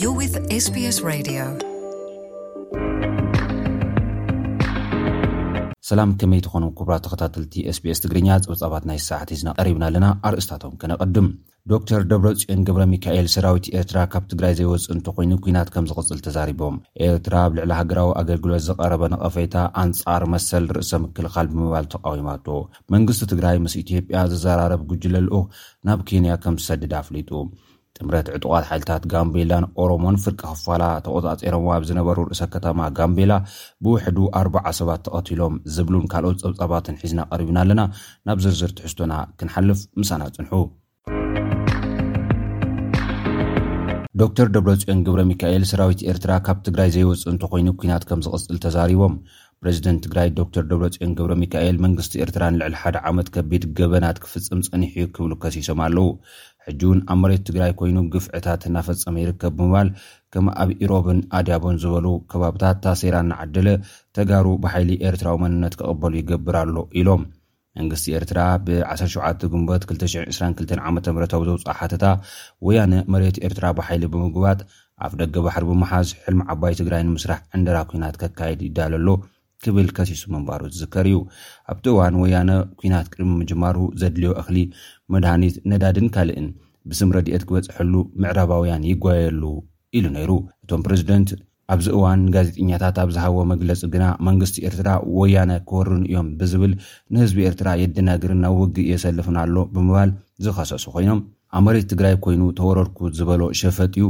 You're with SBS Radio. ሰላም ከመይ ትኾኑ ክቡራት ተኸታተልቲ ስbs ትግርኛ ጸብጻባት ናይ ሰዓት ሒዝና ቀሪብና ኣለና ኣርእስታቶም ከነቐድም ዶክተር ደብረ ጽዮን ገብረ ሚካኤል ሰራዊት ኤርትራ ካብ ትግራይ ዘይወፅእ እንተኮይኑ ኩናት ከም ዝቕፅል ተዛሪቦም ኤርትራ ኣብ ልዕሊ ሃገራዊ ኣገልግሎት ዝቐረበ ነቐፈይታ ኣንጻር መሰል ርእሰ ምክልኻል ብምባል ተቃዊማቶ መንግስቲ ትግራይ ምስ ኢትዮጵያ ዝዘራረብ ጉጅለ ልኡኽ ናብ ኬንያ ከም ዝሰድድ ኣፍሊጡ። ጥምረት ዕጡቓት ሓይልታት ጋምቤላን ኦሮሞን ፍርቂ ክፋላ ተቖጻጺሮምዋ ኣብ ዝነበሩ ርእሰ ከተማ ጋምቤላ ብውሕዱ ኣርባዓ ሰባት ተቐቲሎም ዝብሉን ካልኦት ጸብጻባትን ሒዝና ቀሪብና ኣለና። ናብ ዝርዝር ትሕዝቶና ክንሓልፍ ምሳና ጽንሑ። ዶክተር ደብረፅዮን ግብረ ሚካኤል ሰራዊት ኤርትራ ካብ ትግራይ ዘይወፅእ እንተኮይኑ ኩናት ከም ዝቕፅል ተዛሪቦም ፕሬዚደንት ትግራይ ዶክተር ደብረፅዮን ግብረ ሚካኤል መንግስቲ ኤርትራ ንልዕሊ ሓደ ዓመት ከቢድ ገበናት ክፍፅም ፀኒሑ እዩ ክብሉ ከሲሶም ኣለው ሕጂ እውን ኣብ መሬት ትግራይ ኮይኑ ግፍዕታት እናፈፀመ ይርከብ ብምባል ከም ኣብ ኢሮብን ኣድያቦን ዝበሉ ከባብታት ታሴራ እናዓደለ ተጋሩ ብሓይሊ ኤርትራዊ መንነት ክቕበሉ ይገብር ኣሎ ኢሎም መንግስቲ ኤርትራ ብ ዓሰርተ ሸውዓተ ግንቦት ክልተ ሽሕን ዕስራን ክልተን ዓመተ ምህረት ኣብ ዘውጽኣ ሓተታ፣ ወያነ መሬት ኤርትራ ብሓይሊ ብምጉባጥ፣ ኣፍደገ ባሕሪ ብምሓዝ፣ ሕልሚ ዓባይ ትግራይ ንምስራሕ ዕንደራ ኲናት ከካይድ ይዳሎ ኣሎ ክብል ከሲሱ ምንባሩ ዝዝከር እዩ። ኣብቲ እዋን ወያነ ኲናት ቅድሚ ምጅማሩ ዘድልዮ እኽሊ፣ መድሃኒት፣ ነዳዲን ካልእን ብስም ረድኤት ክበጽሐሉ ምዕራባውያን ይጓየየሉ ኢሉ ነይሩ። እቶም ፕረዚደንት፣ ኣብዚ እዋን ንጋዜጠኛታት ኣብ ዝሃቦ መግለጺ ግና መንግስቲ ኤርትራ ወያነ ክወርኑ እዮም ብዝብል ንህዝቢ ኤርትራ የደናግርን ናብ ውግእ የሰልፍን ኣሎ ብምባል ዝኸሰሱ ኮይኖም ኣብ መሬት ትግራይ ኮይኑ ተወረርኩ ዝበሎ ሸፈጥ እዩ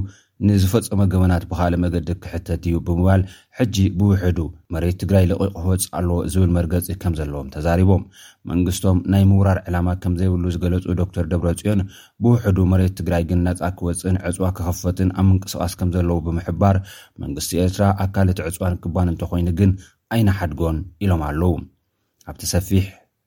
ንዝፈጸሞ ገበናት ብኻልእ መገዲ ክሕተት እዩ ብምባል ሕጂ ብውሕዱ መሬት ትግራይ ለቒቑ ክወጽእ ኣለዎ ዝብል መርገጺ ከምዘለዎም ተዛሪቦም። መንግስቶም ናይ ምውራር ዕላማ ከምዘይብሉ ዝገለጹ ዶክተር ደብረጽዮን ብውሕዱ መሬት ትግራይ ግን ነፃ ክወፅእን ዕፅዋ ክኽፈትን ኣብ ምንቅስቓስ ከምዘለዉ ብምሕባር፣ መንግስቲ ኤርትራ ኣካል እቲ ዕፅዋን ክባን እንተኾይኑ ግን ኣይንሓድጎን ኢሎም ኣለዉ። ኣብቲ ሰፊሕ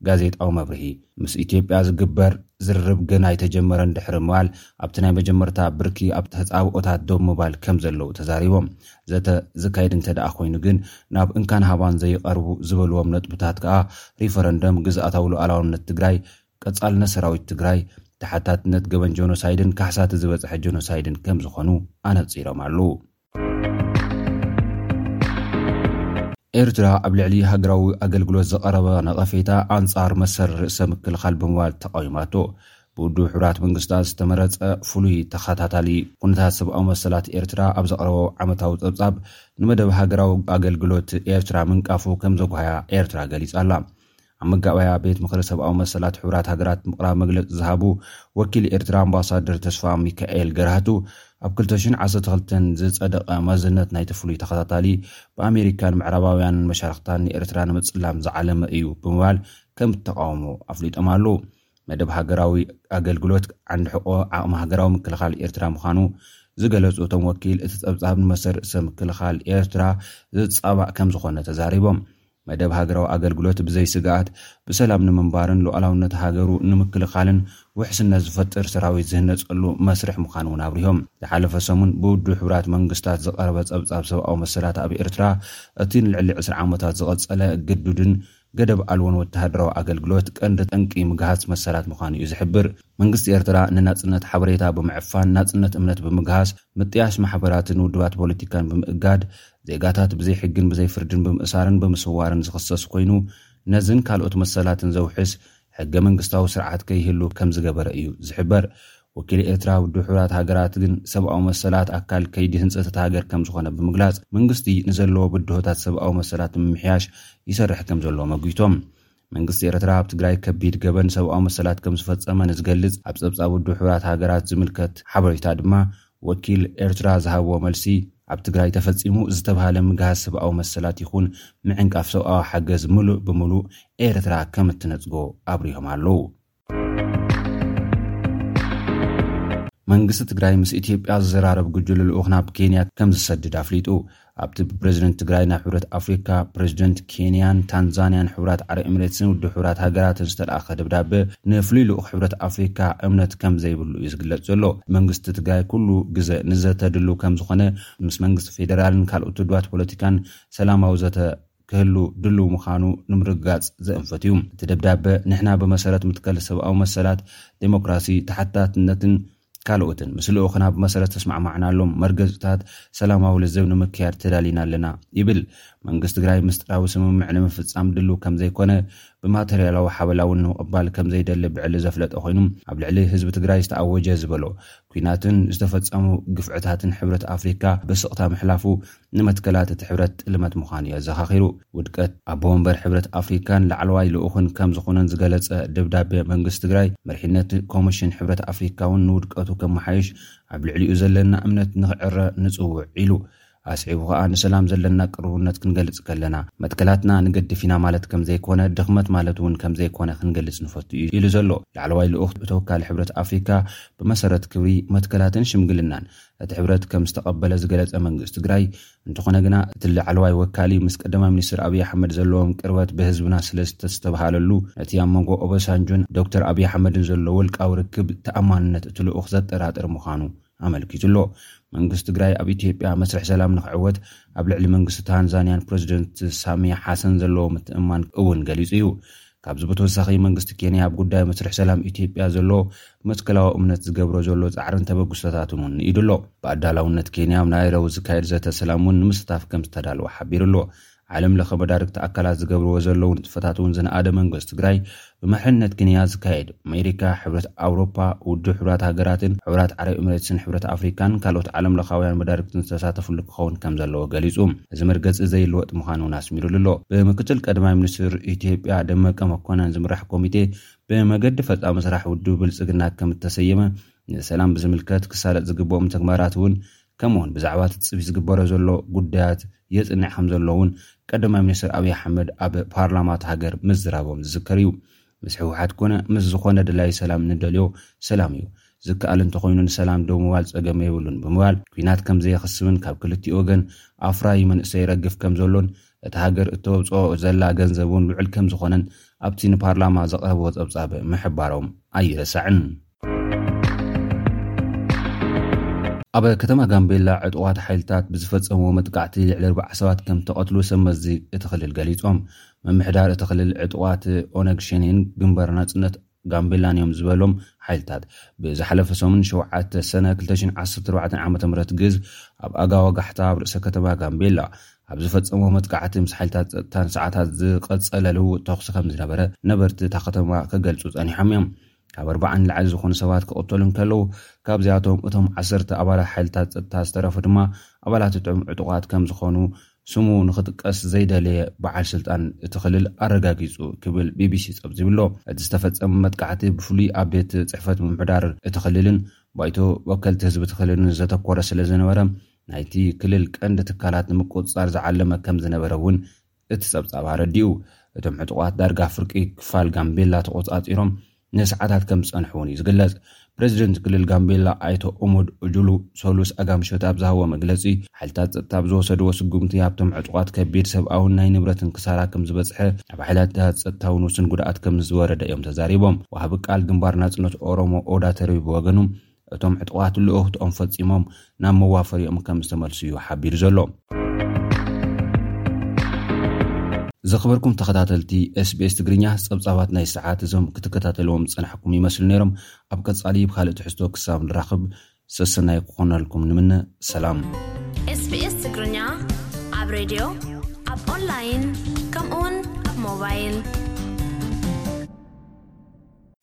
ጋዜጣዊ መብርሂ። ምስ ኢትዮጵያ ዝግበር ዝርርብ ገና ኣይተጀመረን ድሕሪ ምባል፣ ኣብቲ ናይ መጀመርታ ብርኪ ኣብ ተፃብኦታት ደው ምባል ከምዘለዉ ተዛሪቦም። ዘተ ዝካየድ እንተድኣ ኮይኑ ግን ናብ እንካን ሃባን ዘይቐርቡ ዝበልዎም ነጥብታት ከኣ ሪፈረንደም፣ ግዝኣታዊ ሉኣላውነት ትግራይ፣ ቀፃልነት ሰራዊት ትግራይ፣ ተሓታትነት ገበን ጆኖሳይድን ካሕሳ እቲ ዝበፅሐ ጆኖሳይድን ከምዝኾኑ ኣነፂሮም ኣለው። ኤርትራ ኣብ ልዕሊ ሃገራዊ ኣገልግሎት ዝቐረበ ነቐፌታ ኣንጻር መሰል ርእሰ ምክልኻል ብምባል ተቓዊማቶ። ብውድብ ሕቡራት መንግስታት ዝተመረጸ ፍሉይ ተኸታታሊ ኩነታት ሰብኣዊ መሰላት ኤርትራ ኣብ ዘቕረቦ ዓመታዊ ጸብጻብ ንመደብ ሃገራዊ ኣገልግሎት ኤርትራ ምንቃፉ ከም ዘጉሃያ ኤርትራ ገሊጻ ኣላ። ኣብ መጋባእያ ቤት ምኽሪ ሰብኣዊ መሰላት ሕቡራት ሃገራት ምቕራብ መግለጺ ዝሃቡ ወኪል ኤርትራ ኣምባሳደር ተስፋሚካኤል ገራህቱ፣ ኣብ ክልተ ሽሕን ዓሰርተ ክልተን ዝጸደቐ መዝነት ናይቲ ፍሉይ ተኸታታሊ ብኣሜሪካን ምዕራባውያንን መሻርኽታን ንኤርትራ ንምጽላም ዝዓለመ እዩ ብምባል ከም እተቓወሙ ኣፍሊጦም ኣለዉ። መደብ ሃገራዊ ኣገልግሎት ዓንዲ ሕቖ ዓቕሚ ሃገራዊ ምክልኻል ኤርትራ ምዃኑ ዝገለጹ እቶም ወኪል፣ እቲ ጸብጻብ ንመሰል ርእሰ ምክልኻል ኤርትራ ዝጻባእ ከም ዝኾነ ተዛሪቦም። መደብ ሃገራዊ ኣገልግሎት ብዘይ ስግኣት ብሰላም ንምንባርን ሉኣላውነት ሃገሩ ንምክልኻልን ውሕስነት ዝፈጥር ሰራዊት ዝህነፀሉ መስርሕ ምዃኑ እውን ኣብሪሆም። ዝሓለፈ ሰሙን ብውድብ ሕቡራት መንግስታት ዝቐረበ ፀብፃብ ሰብኣዊ መሰላት ኣብ ኤርትራ እቲ ንልዕሊ ዕስራ ዓመታት ዝቐፀለ ግዱድን ገደብ ኣልቦን ወተሃደራዊ ኣገልግሎት ቀንዲ ጠንቂ ምግሃስ መሰላት ምዃኑ እዩ ዝሕብር። መንግስቲ ኤርትራ ንናፅነት ሓበሬታ ብምዕፋን፣ ናፅነት እምነት ብምግሃስ፣ ምጥያሽ ማሕበራትን ውድባት ፖለቲካን ብምእጋድ፣ ዜጋታት ብዘይ ሕግን ብዘይ ፍርድን ብምእሳርን ብምስዋርን ዝኽሰስ ኮይኑ፣ ነዝን ካልኦት መሰላትን ዘውሕስ ሕገ መንግስታዊ ስርዓት ከይህሉ ከም ዝገበረ እዩ ዝሕበር። ወኪል ኤርትራ ውድብ ሕቡራት ሃገራት ግን ሰብኣዊ መሰላት ኣካል ከይዲ ህንፀት እታ ሃገር ከም ዝኾነ ብምግላፅ መንግስቲ ንዘለዎ ብድሆታት ሰብኣዊ መሰላት ንምምሕያሽ ይሰርሕ ከም ዘሎ መጒቶም። መንግስቲ ኤርትራ ኣብ ትግራይ ከቢድ ገበን ሰብኣዊ መሰላት ከም ዝፈጸመ ንዝገልጽ ኣብ ጸብጻብ ውድብ ሕቡራት ሃገራት ዝምልከት ሓበሬታ ድማ ወኪል ኤርትራ ዝሃብዎ መልሲ ኣብ ትግራይ ተፈጺሙ ዝተብሃለ ምግሃስ ሰብኣዊ መሰላት ይኹን ምዕንቃፍ ሰብኣዊ ሓገዝ ምሉእ ብምሉእ ኤርትራ ከም እትነጽጎ ኣብሪሆም ኣለዉ። መንግስቲ ትግራይ ምስ ኢትዮጵያ ዝዘራረብ ጉጅለ ልኡኽ ናብ ኬንያ ከም ዝሰድድ ኣፍሊጡ ኣብቲ ብፕረዚደንት ትግራይ ናብ ሕብረት ኣፍሪካ ፕረዚደንት ኬንያን ታንዛንያን ሕብራት ዓረ ኤምሬትስን ውድብ ሕብራት ሃገራትን ዝተለኣኸ ደብዳበ ንፍሉይ ልኡኽ ሕብረት ኣፍሪካ እምነት ከም ዘይብሉ እዩ ዝግለጽ ዘሎ መንግስቲ ትግራይ ኩሉ ግዘ ንዘተ ድልው ከም ዝኾነ ምስ መንግስቲ ፌደራልን ካልኦት ውድባት ፖለቲካን ሰላማዊ ዘተ ክህሉ ድሉው ምዃኑ ንምርግጋጽ ዘእንፍት እዩ። እቲ ደብዳበ ንሕና ብመሰረት ምትከል ሰብኣዊ መሰላት፣ ደሞክራሲ፣ ተሓታትነትን ካልኦትን ምስ ልኡኽና ብመሰረት ዝተስማዕማዕናሎም መርገጺታት ሰላማዊ ልዝብ ንምክያድ ተዳሊና ኣለና ይብል። መንግስቲ ትግራይ ምስጢራዊ ስምምዕ ንምፍጻም ድሉው ከምዘይኮነ ብማተርያላዊ ሓበላ እውን ንምቕባል ከምዘይደሊ ብዕሊ ዘፍለጠ ኮይኑ ኣብ ልዕሊ ህዝቢ ትግራይ ዝተኣወጀ ዝበሎ ኲናትን ዝተፈጸሙ ግፍዕታትን ሕብረት ኣፍሪካ ብስቕታ ምሕላፉ ንመትከላት እቲ ሕብረት ጥልመት ምዃኑ የዘኻኺሩ። ውድቀት ኣቦ ወንበር ሕብረት ኣፍሪካን ላዕለዋይ ልኡኽን ከም ዝኹነን ዝገለጸ ደብዳቤ መንግስቲ ትግራይ፣ መሪሕነት ኮምሽን ሕብረት ኣፍሪካ'ውን ንውድቀቱ ከመሓይሽ ኣብ ልዕሊኡ ዘለና እምነት ንክዕረ ንጽውዕ ኢሉ። ኣስዒቡ ከኣ ንሰላም ዘለና ቅርቡነት ክንገልጽ ከለና፣ መትከላትና ንገድፍ ኢና ማለት ከም ዘይኮነ፣ ድኽመት ማለት እውን ከም ዘይኮነ ክንገልጽ ንፈቱ እዩ ኢሉ ዘሎ ላዕለዋይ ልኡኽ ተወካሊ ሕብረት ኣፍሪካ ብመሰረት ክብሪ፣ መትከላትን ሽምግልናን እቲ ሕብረት ከም ዝተቐበለ ዝገለጸ መንግስቲ ትግራይ፣ እንተኾነ ግና እቲ ላዕለዋይ ወካሊ ምስ ቀዳማይ ሚኒስትር ኣብይ ኣሕመድ ዘለዎም ቅርበት ብህዝብና ስለዝተስተብሃለሉ ነቲ ኣብ መንጎ ኦበሳንጆን ዶክተር ኣብይ ኣሕመድን ዘሎ ውልቃዊ ርክብ ተኣማንነት እቲ ልኡኽ ዘጠራጥር ምዃኑ ኣመልኪቱ ኣሎ። መንግስቲ ትግራይ ኣብ ኢትዮጵያ መስርሕ ሰላም ንኽዕወት ኣብ ልዕሊ መንግስቲ ታንዛንያን ፕረዚደንት ሳሚያ ሓሰን ዘለዎ ምትእምማን እውን ገሊፁ እዩ። ካብዚ ብተወሳኺ መንግስቲ ኬንያ ኣብ ጉዳይ መስርሕ ሰላም ኢትዮጵያ ዘለዎ መትከላዊ እምነት ዝገብሮ ዘሎ ፃዕርን ተበግሶታትን እውን ንኢዱ ኣሎ። ብኣዳላውነት ኬንያ ኣብ ናይሮቢ ዝካየድ ዘተ ሰላም እውን ንምስታፍ ከምዝተዳለወ ሓቢሩ ኣሎ። ዓለም ለኸ መዳርግቲ ኣካላት ዝገብርዎ ዘለዉ ንጥፈታት እውን ዝነኣደ መንገስ ትግራይ ብመርሕነት ክንያ ዝካየድ ኣሜሪካ፣ ሕብረት ኣውሮፓ፣ ውድብ ሕቡራት ሃገራትን ሕቡራት ዓረብ ኢምሬትስን ሕብረት ኣፍሪካን ካልኦት ዓለም ለኻውያን መዳርግትን ዝተሳተፍሉ ክኸውን ከም ዘለዎ ገሊፁ። እዚ መርገፂ ዘይልወጥ ምዃኑ እውን ኣስሚሩሉ ኣሎ። ብምክትል ቀዳማይ ሚኒስትር ኢትዮጵያ ደመቀ መኮነን ዝምራሕ ኮሚቴ ብመገዲ ፈፃሚ ስራሕ ውድብ ብልፅግና ከም እተሰየመ ንሰላም ብዝምልከት ክሳለጥ ዝግበኦም ተግባራት እውን ከምኡ'ውን ብዛዕባ ትጽቢት ዝግበሮ ዘሎ ጉዳያት የጽንዕ ከምዘሎ'ውን ቀዳማይ ሚኒስተር ኣብይ ኣሕመድ ኣብ ፓርላማ እታ ሃገር ምዝራቦም ዝዝከር እዩ። ምስ ህወሓት ኮነ ምስ ዝኾነ ደላዪ ሰላም እንደልዮ ሰላም እዩ። ዝከኣል እንተኾይኑ ንሰላም ደው ምባል ጸገም የብሉን ብምባል፣ ኲናት ከምዘየኽስብን ካብ ክልቲኡ ወገን ኣፍራዪ መንእሰይ ይረግፍ ከምዘሎን እታ ሃገር እተውጽኦ ዘላ ገንዘብ'ውን ልዑል ከምዝኾነን ኣብቲ ንፓርላማ ዘቕረብዎ ጸብጻብ ምሕባሮም ኣይርሳዕን። ኣብ ከተማ ጋምቤላ ዕጡቓት ሓይልታት ብዝፈፀምዎ መጥቃዕቲ ልዕሊ ኣርባዓ ሰባት ከም ተቐትሉ ሰብ መዚ እቲ ክልል ገሊፆም። ምምሕዳር እቲ ክልል ዕጡቓት ኦነግ ሸኔን ግንባር ናፅነት ጋምቤላን እዮም ዝበሎም ሓይልታት ብዝሓለፈ ሰሙን ሸውዓተ ሰነ 214 ዓ ም ግዝ ኣብ ኣጋዋ ጋሕታ ኣብ ርእሰ ከተማ ጋምቤላ ኣብ ዝፈፀምዎ መጥቃዕቲ ምስ ሓይልታት ፀጥታ ንሰዓታት ዝቐፀለ ልውውጥ ተኹሲ ከም ዝነበረ ነበርቲ እታ ከተማ ክገልፁ ፀኒሖም እዮም። ካብ ኣርባዓ ንላዕሊ ዝኾኑ ሰባት ክቕተሉ እንከለዉ፣ ካብዚኣቶም እቶም ዓሰርተ ኣባላት ሓይልታት ጸጥታ ዝተረፉ ድማ ኣባላት እቶም ዕጡቓት ከምዝኾኑ ስሙ ንኽጥቀስ ዘይደለየ በዓል ስልጣን እቲ ክልል ኣረጋጊጹ ክብል ቢቢሲ ጸብጺቡ'ሎ። እቲ ዝተፈጸመ መጥቃዕቲ ብፍሉይ ኣብ ቤት ጽሕፈት ምምሕዳር እቲ ክልልን ባይቶ ወከልቲ ህዝቢ እቲ ክልልን ዘተኮረ ስለዝነበረ ናይቲ ክልል ቀንዲ ትካላት ንምቁጽጻር ዝዓለመ ከምዝነበረ እውን እቲ ጸብጻብ ኣረዲኡ። እቶም ዕጡቓት ዳርጋ ፍርቂ ክፋል ጋምቤላ ተቖጻጺሮም ንሰዓታት ከም ዝጸንሑ'ውን እዩ ዝግለጽ። ፕረዚደንት ክልል ጋምቤላ ኣይተ ኡሙድ ኡጁሉ ሰሉስ ኣጋ ምሸት ኣብ ዝሃብዎ መግለጺ፣ ሓይልታት ጸጥታ ኣብ ዝወሰድዎ ስጉምቲ ኣብቶም ዕጡቓት ከቢድ ሰብኣውን ናይ ንብረትን ክሳራ ከም ዝበጽሐ፣ ኣብ ሓይላትታት ጸጥታ'ውን ውሱን ጉድኣት ከም ዝወረደ እዮም ተዛሪቦም። ወሃቢ ቃል ግንባር ናጽነት ኦሮሞ ኦዳ ተርቢ ብወገኑ፣ እቶም ዕጡቓት ልኡኽትኦም ፈጺሞም ናብ መዋፈሪኦም ከም ዝተመልሱ እዩ ሓቢሩ ዘሎ። ዝኽበርኩም ተኸታተልቲ ኤስቢኤስ ትግርኛ ጸብጻባት ናይ ሰዓት እዞም ክትከታተልዎም ዝጸናሕኩም ይመስሉ ነይሮም ኣብ ቀጻሊ ብካልእ ትሕዝቶ ክሳብ ንራኽብ ሰሰናይ ክኾነልኩም ንምነ ሰላም ኤስቢኤስ ትግርኛ ኣብ ሬድዮ ኣብ ኦንላይን ከምኡውን ኣብ ሞባይል